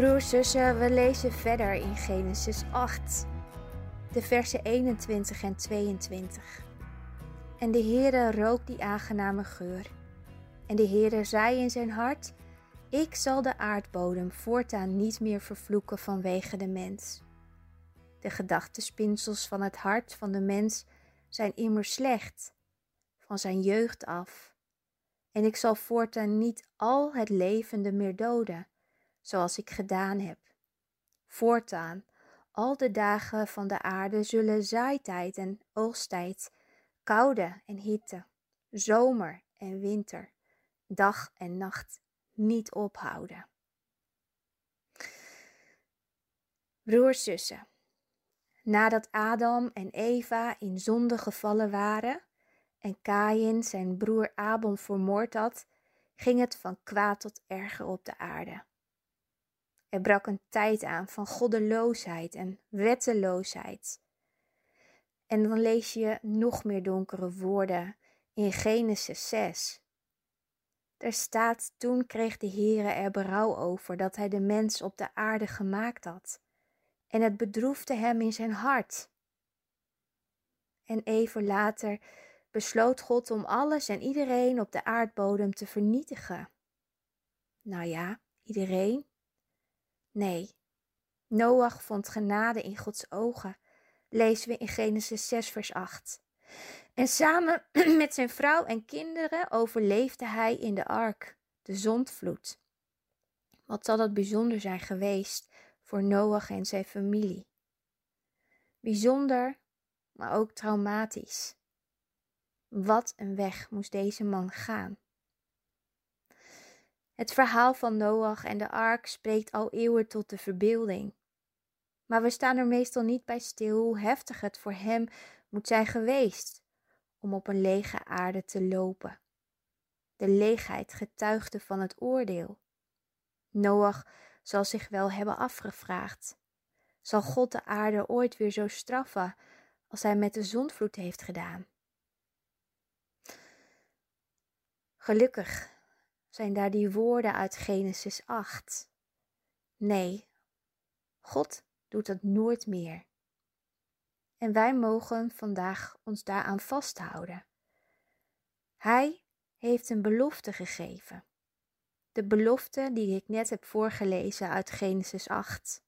Broers, zussen, we lezen verder in Genesis 8, de versen 21 en 22. En de Heere rook die aangename geur. En de Heere zei in zijn hart: Ik zal de aardbodem voortaan niet meer vervloeken vanwege de mens. De gedachtespinsels van het hart van de mens zijn immer slecht, van zijn jeugd af. En ik zal voortaan niet al het levende meer doden zoals ik gedaan heb. Voortaan, al de dagen van de aarde zullen zaaitijd en oogsttijd, koude en hitte, zomer en winter, dag en nacht niet ophouden. Broers, zussen, nadat Adam en Eva in zonde gevallen waren en Kain zijn broer Abel vermoord had, ging het van kwaad tot erger op de aarde. Er brak een tijd aan van goddeloosheid en wetteloosheid. En dan lees je nog meer donkere woorden in Genesis 6. Er staat: Toen kreeg de Heere er berouw over dat hij de mens op de aarde gemaakt had, en het bedroefde hem in zijn hart. En even later besloot God om alles en iedereen op de aardbodem te vernietigen. Nou ja, iedereen, Nee, Noach vond genade in Gods ogen, lezen we in Genesis 6, vers 8. En samen met zijn vrouw en kinderen overleefde hij in de ark, de zondvloed. Wat zal dat bijzonder zijn geweest voor Noach en zijn familie? Bijzonder, maar ook traumatisch. Wat een weg moest deze man gaan. Het verhaal van Noach en de ark spreekt al eeuwen tot de verbeelding. Maar we staan er meestal niet bij stil hoe heftig het voor hem moet zijn geweest om op een lege aarde te lopen. De leegheid getuigde van het oordeel. Noach zal zich wel hebben afgevraagd: zal God de aarde ooit weer zo straffen als hij met de zondvloed heeft gedaan? Gelukkig zijn daar die woorden uit Genesis 8. Nee, God doet dat nooit meer. En wij mogen vandaag ons daaraan vasthouden. Hij heeft een belofte gegeven. De belofte die ik net heb voorgelezen uit Genesis 8.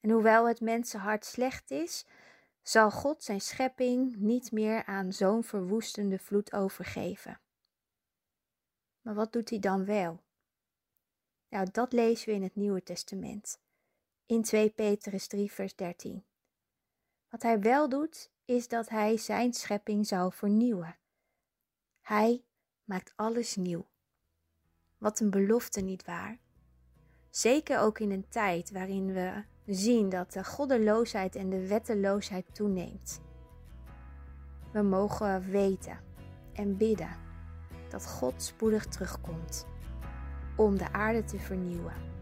En hoewel het mensenhart slecht is, zal God zijn schepping niet meer aan zo'n verwoestende vloed overgeven. Maar wat doet hij dan wel? Nou, dat lezen we in het Nieuwe Testament. In 2 Petrus 3, vers 13. Wat hij wel doet, is dat hij zijn schepping zou vernieuwen. Hij maakt alles nieuw. Wat een belofte, niet waar? Zeker ook in een tijd waarin we zien dat de goddeloosheid en de wetteloosheid toeneemt. We mogen weten en bidden dat God spoedig terugkomt om de aarde te vernieuwen.